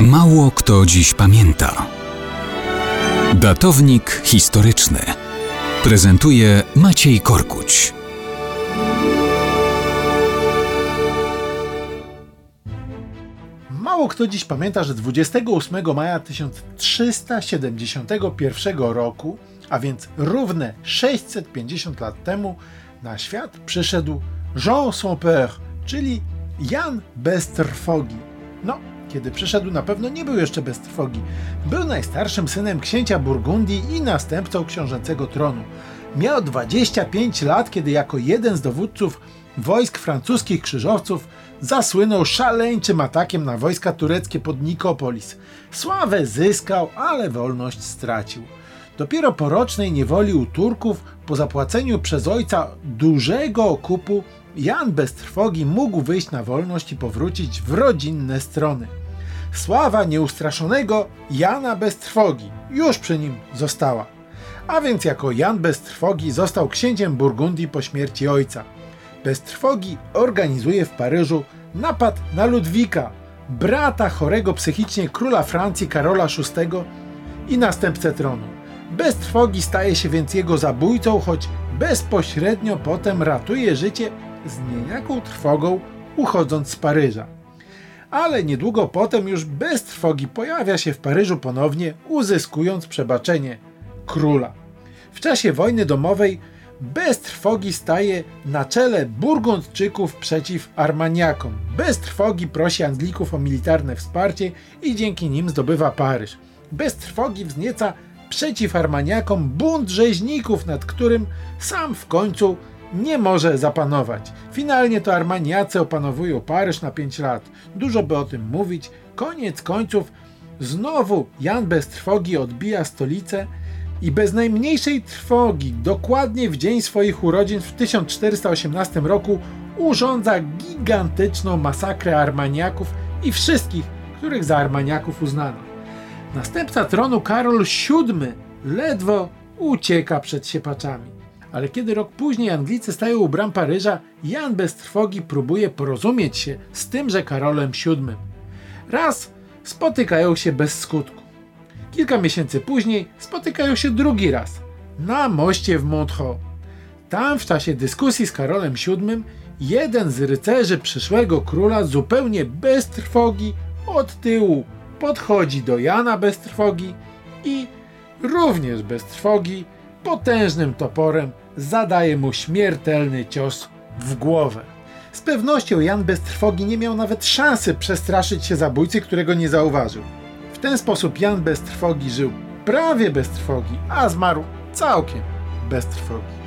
Mało kto dziś pamięta. Datownik historyczny prezentuje Maciej Korkuć. Mało kto dziś pamięta, że 28 maja 1371 roku, a więc równe 650 lat temu, na świat przyszedł Jean Saint-Père, czyli Jan bez trwogi. No, kiedy przyszedł, na pewno nie był jeszcze bez trwogi. Był najstarszym synem księcia Burgundii i następcą książęcego tronu. Miał 25 lat, kiedy jako jeden z dowódców wojsk francuskich krzyżowców zasłynął szaleńczym atakiem na wojska tureckie pod Nikopolis. Sławę zyskał, ale wolność stracił. Dopiero po rocznej niewoli u Turków, po zapłaceniu przez ojca dużego okupu, Jan bez trwogi mógł wyjść na wolność i powrócić w rodzinne strony. Sława nieustraszonego Jana bez trwogi już przy nim została. A więc jako Jan bez trwogi został księciem Burgundii po śmierci ojca. Bez trwogi organizuje w Paryżu napad na Ludwika, brata chorego psychicznie króla Francji Karola VI i następcę tronu. Bez trwogi staje się więc jego zabójcą, choć bezpośrednio potem ratuje życie z niejaką trwogą uchodząc z Paryża. Ale niedługo potem już bez trwogi pojawia się w Paryżu ponownie, uzyskując przebaczenie króla. W czasie wojny domowej bez trwogi staje na czele Burgundczyków przeciw Armaniakom. Bez trwogi prosi Anglików o militarne wsparcie i dzięki nim zdobywa Paryż. Bez trwogi wznieca przeciw Armaniakom bunt rzeźników, nad którym sam w końcu nie może zapanować. Finalnie to Armaniacy opanowują Paryż na 5 lat. Dużo by o tym mówić. Koniec końców znowu Jan bez trwogi odbija stolicę i bez najmniejszej trwogi, dokładnie w dzień swoich urodzin w 1418 roku, urządza gigantyczną masakrę Armaniaków i wszystkich, których za Armaniaków uznano. Następca tronu Karol VII ledwo ucieka przed siepaczami. Ale kiedy rok później Anglicy stają u bram Paryża, Jan bez trwogi próbuje porozumieć się z tymże Karolem VII. Raz spotykają się bez skutku. Kilka miesięcy później spotykają się drugi raz na moście w Montreux. Tam w czasie dyskusji z Karolem VII jeden z rycerzy przyszłego króla zupełnie bez trwogi od tyłu podchodzi do Jana bez trwogi i również bez trwogi potężnym toporem zadaje mu śmiertelny cios w głowę. Z pewnością Jan bez trwogi nie miał nawet szansy przestraszyć się zabójcy, którego nie zauważył. W ten sposób Jan bez trwogi żył prawie bez trwogi, a zmarł całkiem bez trwogi.